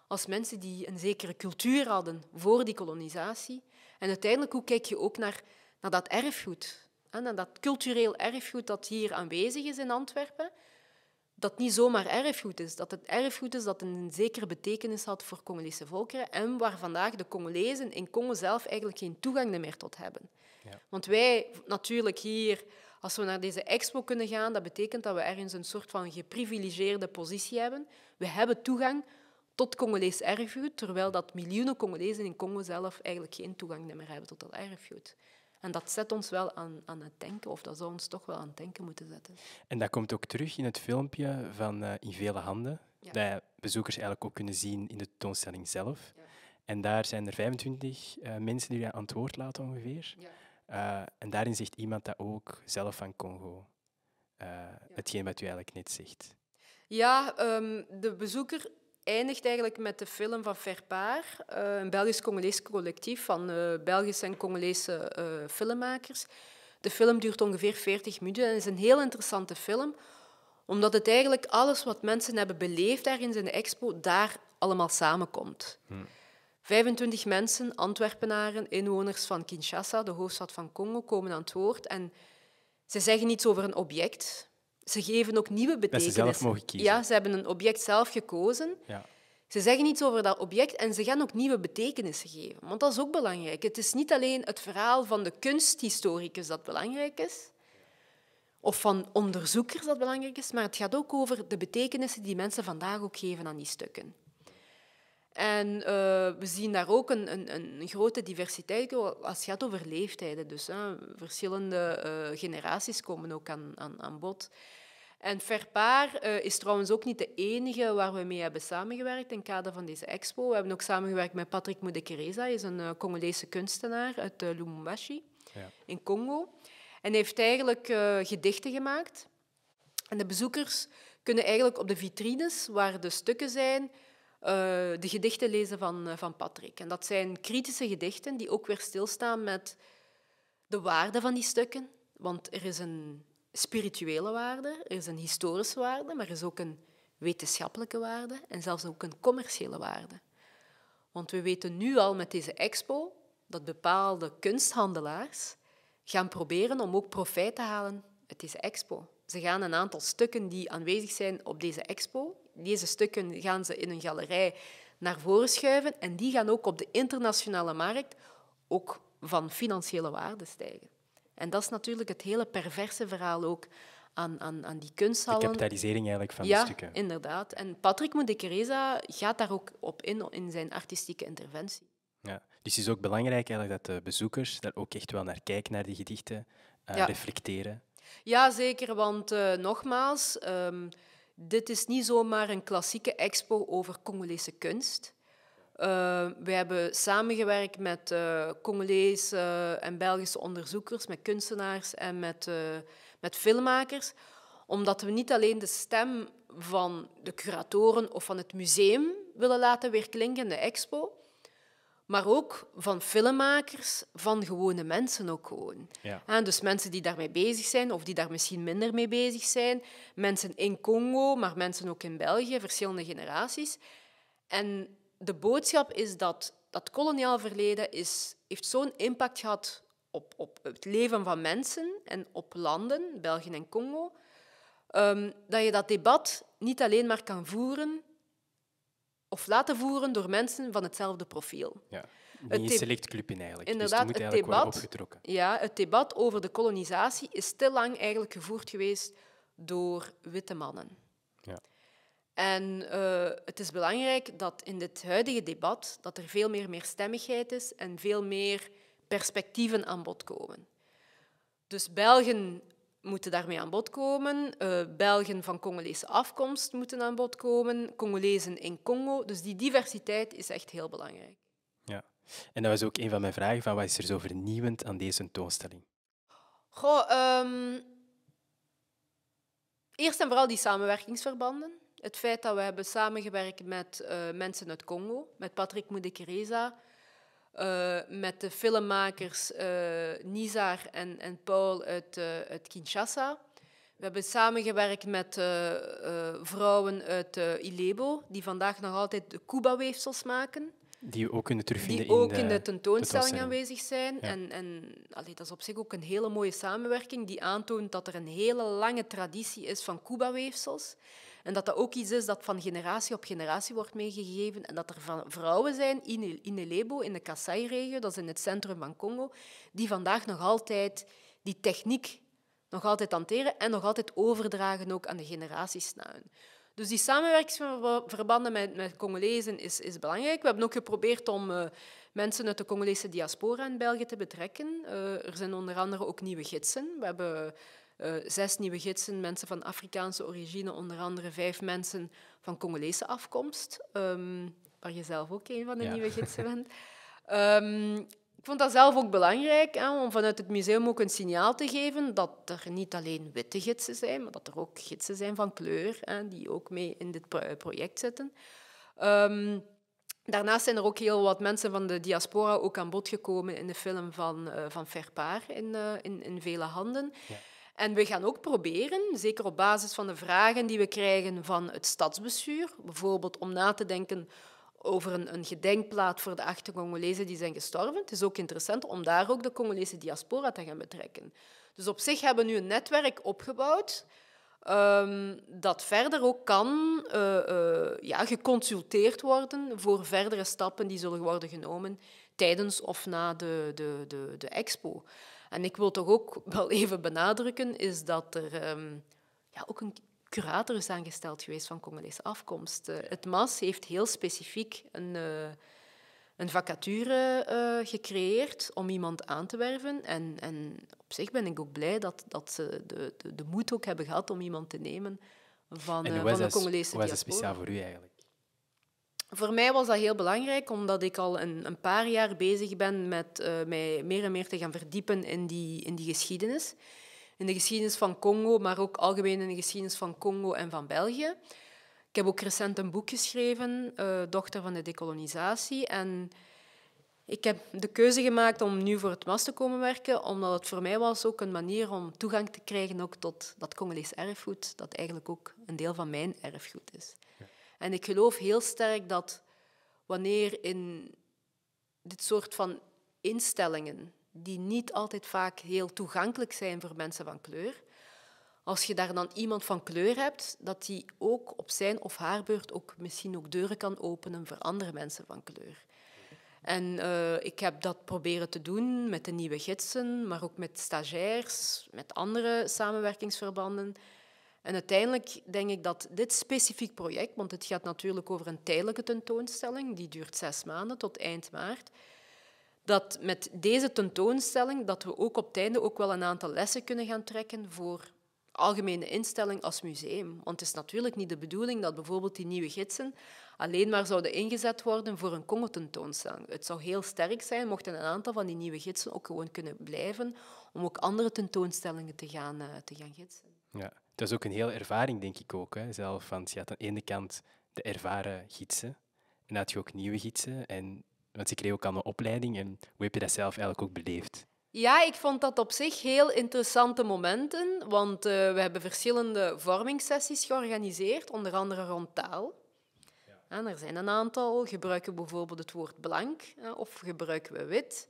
als mensen die een zekere cultuur hadden voor die kolonisatie? En uiteindelijk, hoe kijk je ook naar, naar dat erfgoed? hè, Naar dat cultureel erfgoed dat hier aanwezig is in Antwerpen? dat niet zomaar erfgoed is. Dat het erfgoed is dat een zekere betekenis had voor Congolese volkeren en waar vandaag de Congolezen in Congo zelf eigenlijk geen toegang meer tot hebben. Ja. Want wij natuurlijk hier, als we naar deze expo kunnen gaan, dat betekent dat we ergens een soort van geprivilegeerde positie hebben. We hebben toegang tot Congolees erfgoed, terwijl dat miljoenen Congolezen in Congo zelf eigenlijk geen toegang meer hebben tot dat erfgoed. En dat zet ons wel aan, aan het denken, of dat zou ons toch wel aan het denken moeten zetten. En dat komt ook terug in het filmpje van eh, In Vele Handen, Ja. dat bezoekers eigenlijk ook kunnen zien in de tentoonstelling zelf. Ja. En daar zijn er 25 eh, mensen die je aan het woord laten ongeveer. Ja. Eh, en daarin zegt iemand dat ook zelf van Congo. Hetgeen wat u eigenlijk net zegt. Ja, ehm, de bezoeker eindigt eigenlijk met de film van Verpaar, eh, een Belgisch-Congolees collectief van eh, Belgische en Congolese eh, filmmakers. De film duurt ongeveer 40 minuten en is een heel interessante film, omdat het eigenlijk alles wat mensen hebben beleefd daar in de expo, daar allemaal samenkomt. 25 mensen, Antwerpenaren, inwoners van Kinshasa, de hoofdstad van Congo, komen aan het woord en ze zeggen iets over een object. Ze geven ook nieuwe ze betekenissen. zelf mogen kiezen. Ja, ze hebben een object zelf gekozen. Ja. Ze zeggen iets over dat object en ze gaan ook nieuwe betekenissen geven. Want dat is ook belangrijk. Het is niet alleen het verhaal van de kunsthistoricus dat belangrijk is, of van onderzoekers dat belangrijk is, maar het gaat ook over de betekenissen die mensen vandaag ook geven aan die stukken. En eh, we zien daar ook een, een, een grote diversiteit als het gaat over leeftijden. Dus hè, verschillende eh, generaties komen ook aan, aan, aan bod. En Verpaar eh, is trouwens ook niet de enige waar we mee hebben samengewerkt in het kader van deze expo. We hebben ook samengewerkt met Patrick Mudekereza, hij is een Congolese kunstenaar uit Lubumbashi Ja. in Congo. En hij heeft eigenlijk gedichten gemaakt. En de bezoekers kunnen eigenlijk op de vitrines, waar de stukken zijn, de gedichten lezen van, eh, van Patrick. En dat zijn kritische gedichten die ook weer stilstaan met de waarde van die stukken. Want er is een spirituele waarde, er is een historische waarde, maar er is ook een wetenschappelijke waarde en zelfs ook een commerciële waarde. Want we weten nu al met deze expo dat bepaalde kunsthandelaars gaan proberen om ook profijt te halen uit deze expo. Ze gaan een aantal stukken die aanwezig zijn op deze expo, deze stukken gaan ze in een galerij naar voren schuiven en die gaan ook op de internationale markt ook van financiële waarde stijgen. En dat is natuurlijk het hele perverse verhaal ook aan, aan, aan die De kunsthallen. kapitalisering eigenlijk van ja, de stukken. inderdaad. En Patrick Mudekereza gaat daar ook op in in zijn artistieke interventie. Ja. Dus het is ook belangrijk eigenlijk dat de bezoekers daar ook echt wel naar kijken, naar die gedichten, Ja. reflecteren. Ja, zeker, want eh, nogmaals, ehm, dit is niet zomaar een klassieke expo over Congolese kunst. Eh, we hebben samengewerkt met eh Congolese en Belgische onderzoekers, met kunstenaars en met, eh, met filmmakers, omdat we niet alleen de stem van de curatoren of van het museum willen laten weerklinken in de expo, maar ook van filmmakers, van gewone mensen ook gewoon. Ja. En dus mensen die daarmee bezig zijn of die daar misschien minder mee bezig zijn. Mensen in Congo, maar mensen ook in België, verschillende generaties. En de boodschap is dat dat koloniaal verleden is, heeft zo'n impact gehad op, op het leven van mensen en op landen, België en Congo, ehm, dat je dat debat niet alleen maar kan voeren of laten voeren door mensen van hetzelfde profiel. Ja. Het Niet een select club in eigenlijk. Inderdaad, dus het moet het eigenlijk worden debat- opgetrokken. Ja, het debat over de kolonisatie is te lang eigenlijk gevoerd geweest door witte mannen. Ja. En eh, het is belangrijk dat in dit huidige debat dat er veel meer meerstemmigheid is en veel meer perspectieven aan bod komen. Dus Belgen moeten daarmee aan bod komen, eh, Belgen van Congolese afkomst moeten aan bod komen, Congolezen in Congo. Dus die diversiteit is echt heel belangrijk. Ja. En dat was ook een van mijn vragen, van wat is er zo vernieuwend aan deze tentoonstelling? Goh, ehm, eerst en vooral die samenwerkingsverbanden. Het feit dat we hebben samengewerkt met eh, mensen uit Congo, met Patrick Mudekereza, eh met de filmmakers eh, Nizar en, en Paul uit, uit Kinshasa. We hebben samengewerkt met vrouwen uit Ilebo, die vandaag nog altijd de Kuba-weefsels maken Die we ook kunnen terugvinden die ook in de, in de tentoonstelling aanwezig zijn. En, en allee, dat is op zich ook een hele mooie samenwerking die aantoont dat er een hele lange traditie is van Cuba-weefsels. En dat dat ook iets is dat van generatie op generatie wordt meegegeven. En dat er van vrouwen zijn in, in Elebo, in de Kasai-regio, dat is in het centrum van Congo, die vandaag nog altijd die techniek nog altijd hanteren en nog altijd overdragen ook aan de generaties na hun. Dus die samenwerkingsverbanden met, met Congolezen is, is belangrijk. We hebben ook geprobeerd om eh, mensen uit de Congolese diaspora in België te betrekken. Eh, er zijn onder andere ook nieuwe gidsen. We hebben eh, zes nieuwe gidsen, mensen van Afrikaanse origine, onder andere vijf mensen van Congolese afkomst, ehm, waar je zelf ook een van de Ja. nieuwe gidsen bent. Ehm, Ik vond dat zelf ook belangrijk, hè, om vanuit het museum ook een signaal te geven dat er niet alleen witte gidsen zijn, maar dat er ook gidsen zijn van kleur, hè, die ook mee in dit pro- project zitten. Ehm, daarnaast zijn er ook heel wat mensen van de diaspora ook aan bod gekomen in de film van, eh van Verpaar in, eh, in, in vele handen. Ja. En we gaan ook proberen, zeker op basis van de vragen die we krijgen van het stadsbestuur, bijvoorbeeld om na te denken over een, een gedenkplaat voor de acht Congolezen die zijn gestorven. Het is ook interessant om daar ook de Congolese diaspora te gaan betrekken. Dus op zich hebben we nu een netwerk opgebouwd ehm, dat verder ook kan eh, eh, ja, geconsulteerd worden voor verdere stappen die zullen worden genomen tijdens of na de, de, de, de expo. En ik wil toch ook wel even benadrukken, is dat er ehm, ja, ook een curator is aangesteld geweest van Congolese afkomst. Eh, het MAS heeft heel specifiek een, eh, een vacature eh, gecreëerd om iemand aan te werven. En, en op zich ben ik ook blij dat, dat ze de, de, de moed ook hebben gehad om iemand te nemen van, En hoe was van de Congolese hoe was dat diaspora. speciaal voor u eigenlijk? Voor mij was dat heel belangrijk, omdat ik al een, een paar jaar bezig ben met eh, mij meer en meer te gaan verdiepen in die, in die geschiedenis. In de geschiedenis van Congo, maar ook algemeen in de geschiedenis van Congo en van België. Ik heb ook recent een boek geschreven, eh, Dochter van de decolonisatie. En ik heb de keuze gemaakt om nu voor het MAS te komen werken, omdat het voor mij was ook een manier om toegang te krijgen ook tot dat Congolees erfgoed, dat eigenlijk ook een deel van mijn erfgoed is. En ik geloof heel sterk dat wanneer in dit soort van instellingen, die niet altijd vaak heel toegankelijk zijn voor mensen van kleur, als je daar dan iemand van kleur hebt, dat die ook op zijn of haar beurt ook misschien ook deuren kan openen voor andere mensen van kleur. En eh, ik heb dat proberen te doen met de nieuwe gidsen, maar ook met stagiairs, met andere samenwerkingsverbanden. En uiteindelijk denk ik dat dit specifiek project, want het gaat natuurlijk over een tijdelijke tentoonstelling, die duurt zes maanden tot eind maart, dat met deze tentoonstelling dat we ook op het einde ook wel een aantal lessen kunnen gaan trekken voor algemene instelling als museum. Want het is natuurlijk niet de bedoeling dat bijvoorbeeld die nieuwe gidsen alleen maar zouden ingezet worden voor een Congo-tentoonstelling. Het zou heel sterk zijn mochten een aantal van die nieuwe gidsen ook gewoon kunnen blijven om ook andere tentoonstellingen te gaan, eh, te gaan gidsen. Ja, dat is ook een hele ervaring, denk ik ook. Hè, zelf, want je had aan de ene kant de ervaren gidsen en dan had je ook nieuwe gidsen. En, want ze kregen ook allemaal opleiding. En hoe heb je dat zelf eigenlijk ook beleefd? Ja, ik vond dat op zich heel interessante momenten, want eh, we hebben verschillende vormingssessies georganiseerd, onder andere rond taal. En er zijn een aantal. Gebruiken we bijvoorbeeld het woord blank of gebruiken we wit?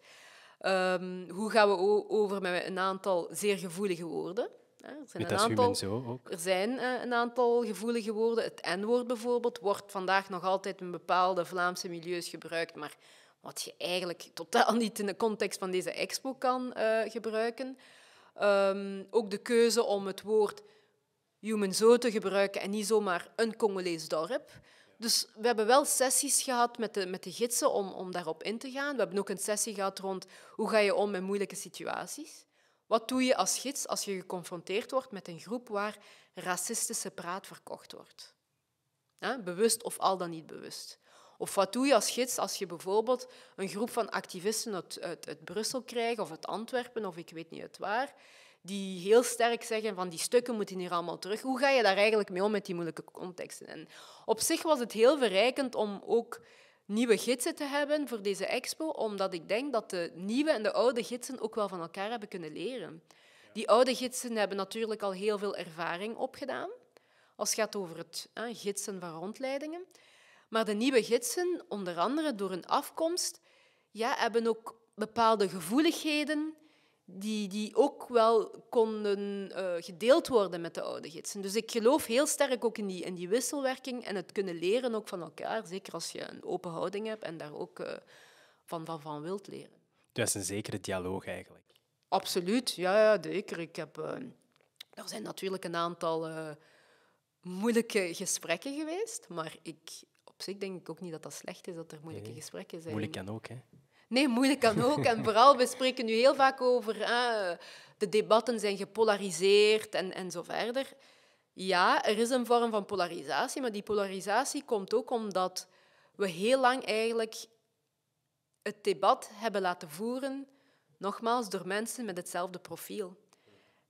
Ehm, hoe gaan we over met een aantal zeer gevoelige woorden? Hè, Er zijn een aantal ook. er zijn eh, een aantal gevoelige woorden. Het N-woord bijvoorbeeld wordt vandaag nog altijd in bepaalde Vlaamse milieus gebruikt, maar wat je eigenlijk totaal niet in de context van deze expo kan eh, gebruiken. Ehm, ook de keuze om het woord human zo te gebruiken en niet zomaar een Congolees dorp. Dus we hebben wel sessies gehad met de, met de gidsen om, om daarop in te gaan. We hebben ook een sessie gehad rond hoe ga je om met moeilijke situaties. Wat doe je als gids als je geconfronteerd wordt met een groep waar racistische praat verkocht wordt? Bewust of al dan niet bewust. Of wat doe je als gids als je bijvoorbeeld een groep van activisten uit, uit, uit Brussel krijgt, of uit Antwerpen, of ik weet niet uit waar, die heel sterk zeggen van die stukken moeten hier allemaal terug. Hoe ga je daar eigenlijk mee om met die moeilijke contexten? En op zich was het heel verrijkend om ook nieuwe gidsen te hebben voor deze expo, omdat ik denk dat de nieuwe en de oude gidsen ook wel van elkaar hebben kunnen leren. Die oude gidsen hebben natuurlijk al heel veel ervaring opgedaan, als het gaat over het hè, gidsen van rondleidingen. Maar de nieuwe gidsen, onder andere door hun afkomst, ja, hebben ook bepaalde gevoeligheden die, die ook wel konden eh, gedeeld worden met de oude gidsen. Dus ik geloof heel sterk ook in die, in die wisselwerking en het kunnen leren ook van elkaar, zeker als je een open houding hebt en daar ook eh, van, van, van wilt leren. Dat is een zekere dialoog eigenlijk. Absoluut, ja, ja zeker. Ik heb, eh, er zijn natuurlijk een aantal moeilijke gesprekken geweest, maar ik, op zich denk ik ook niet dat dat slecht is dat er moeilijke Nee, gesprekken zijn. Moeilijk kan ook, hè? Nee, moeilijk kan ook. En vooral, we spreken nu heel vaak over de debatten zijn gepolariseerd en, en zo verder. Ja, er is een vorm van polarisatie, maar die polarisatie komt ook omdat we heel lang eigenlijk het debat hebben laten voeren, nogmaals, door mensen met hetzelfde profiel.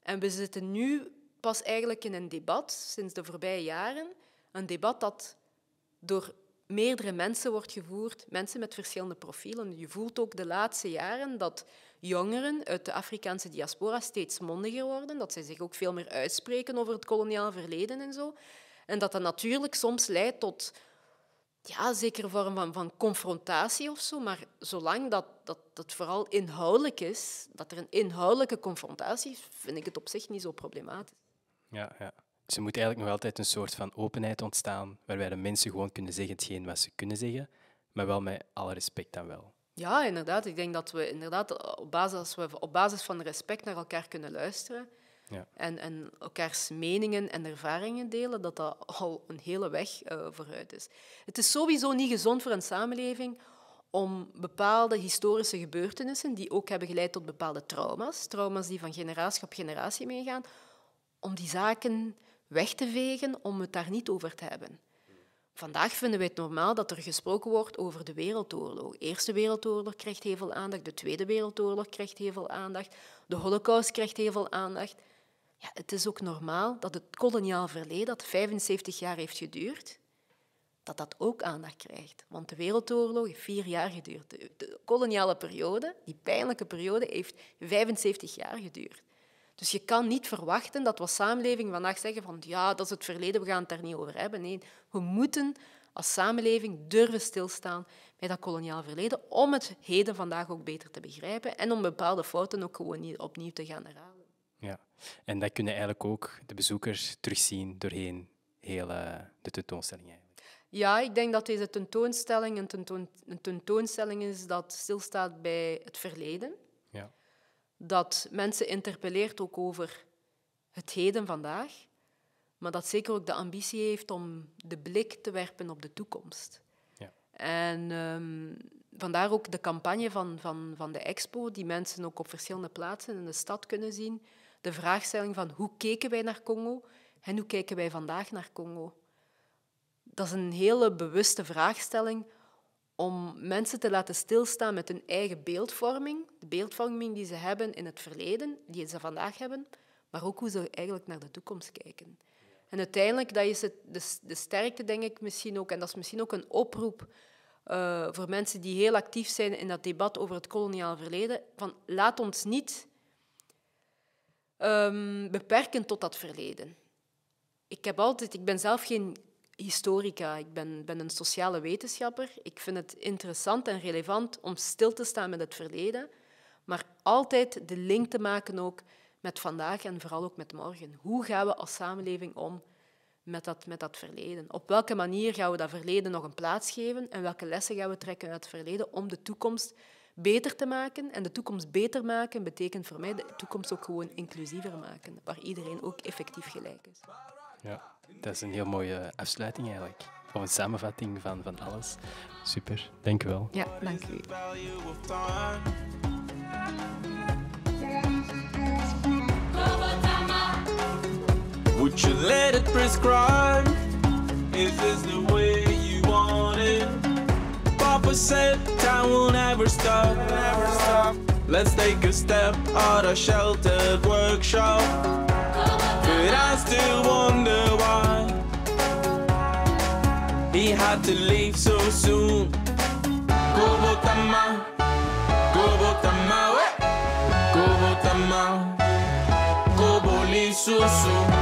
En we zitten nu pas eigenlijk in een debat, sinds de voorbije jaren, een debat dat door meerdere mensen wordt gevoerd, mensen met verschillende profielen. Je voelt ook de laatste jaren dat jongeren uit de Afrikaanse diaspora steeds mondiger worden, dat zij zich ook veel meer uitspreken over het koloniaal verleden en zo. En dat dat natuurlijk soms leidt tot ja, zekere vorm van, van confrontatie of zo, maar zolang dat, dat dat vooral inhoudelijk is, dat er een inhoudelijke confrontatie is, vind ik het op zich niet zo problematisch. Ja, ja. Dus er moet eigenlijk nog altijd een soort van openheid ontstaan, waarbij de mensen gewoon kunnen zeggen hetgeen wat ze kunnen zeggen, maar wel met alle respect dan wel. Ja, inderdaad. Ik denk dat we inderdaad op basis, als we op basis van respect naar elkaar kunnen luisteren Ja. en, en elkaars meningen en ervaringen delen, dat dat al een hele weg eh, vooruit is. Het is sowieso niet gezond voor een samenleving om bepaalde historische gebeurtenissen, die ook hebben geleid tot bepaalde trauma's, trauma's die van generatie op generatie meegaan, om die zaken weg te vegen, om het daar niet over te hebben. Vandaag vinden wij het normaal dat er gesproken wordt over de Wereldoorlog. De Eerste Wereldoorlog krijgt heel veel aandacht, de Tweede Wereldoorlog krijgt heel veel aandacht, de Holocaust krijgt heel veel aandacht. Ja, het is ook normaal dat het koloniaal verleden, dat 75 jaar heeft geduurd, dat dat ook aandacht krijgt. Want de Wereldoorlog heeft vier jaar geduurd. De koloniale periode, die pijnlijke periode, heeft 75 jaar geduurd. Dus je kan niet verwachten dat we als samenleving vandaag zeggen van ja, dat is het verleden, we gaan het daar niet over hebben. Nee, we moeten als samenleving durven stilstaan bij dat koloniaal verleden om het heden vandaag ook beter te begrijpen en om bepaalde fouten ook gewoon niet opnieuw te gaan herhalen. Ja. En dat kunnen eigenlijk ook de bezoekers terugzien doorheen heel de tentoonstelling. Eigenlijk. Ja, ik denk dat deze tentoonstelling een, tentoon, een tentoonstelling is dat stilstaat bij het verleden. Dat mensen interpelleert ook over het heden vandaag, maar dat zeker ook de ambitie heeft om de blik te werpen op de toekomst. Ja. En ehm, vandaar ook de campagne van, van, van de expo, die mensen ook op verschillende plaatsen in de stad kunnen zien. De vraagstelling van hoe keken wij naar Congo en hoe kijken wij vandaag naar Congo. Dat is een hele bewuste vraagstelling om mensen te laten stilstaan met hun eigen beeldvorming, de beeldvorming die ze hebben in het verleden, die ze vandaag hebben, maar ook hoe ze eigenlijk naar de toekomst kijken. En uiteindelijk, dat is het, de, de sterkte, denk ik misschien ook, en dat is misschien ook een oproep uh, voor mensen die heel actief zijn in dat debat over het koloniaal verleden, van laat ons niet um, beperken tot dat verleden. Ik, heb altijd, ik ben zelf geen historica, ik ben, ben een sociale wetenschapper. Ik vind het interessant en relevant om stil te staan met het verleden, maar altijd de link te maken ook met vandaag en vooral ook met morgen. Hoe gaan we als samenleving om met dat, met dat verleden? Op welke manier gaan we dat verleden nog een plaats geven en welke lessen gaan we trekken uit het verleden om de toekomst beter te maken? En de toekomst beter maken betekent voor mij de toekomst ook gewoon inclusiever maken, waar iedereen ook effectief gelijk is. Ja, dat is een heel mooie afsluiting eigenlijk. Of een samenvatting van, van alles. Super, dank u wel. Ja, dank u. Would you let it prescribe? Is this the way you want it? Papa said time will never stop. Never stop. Let's take a step out of sheltered workshop. But I still wonder why he had to leave so soon. Go Botama, go Botama, eh? go Botama, go Boli Susu.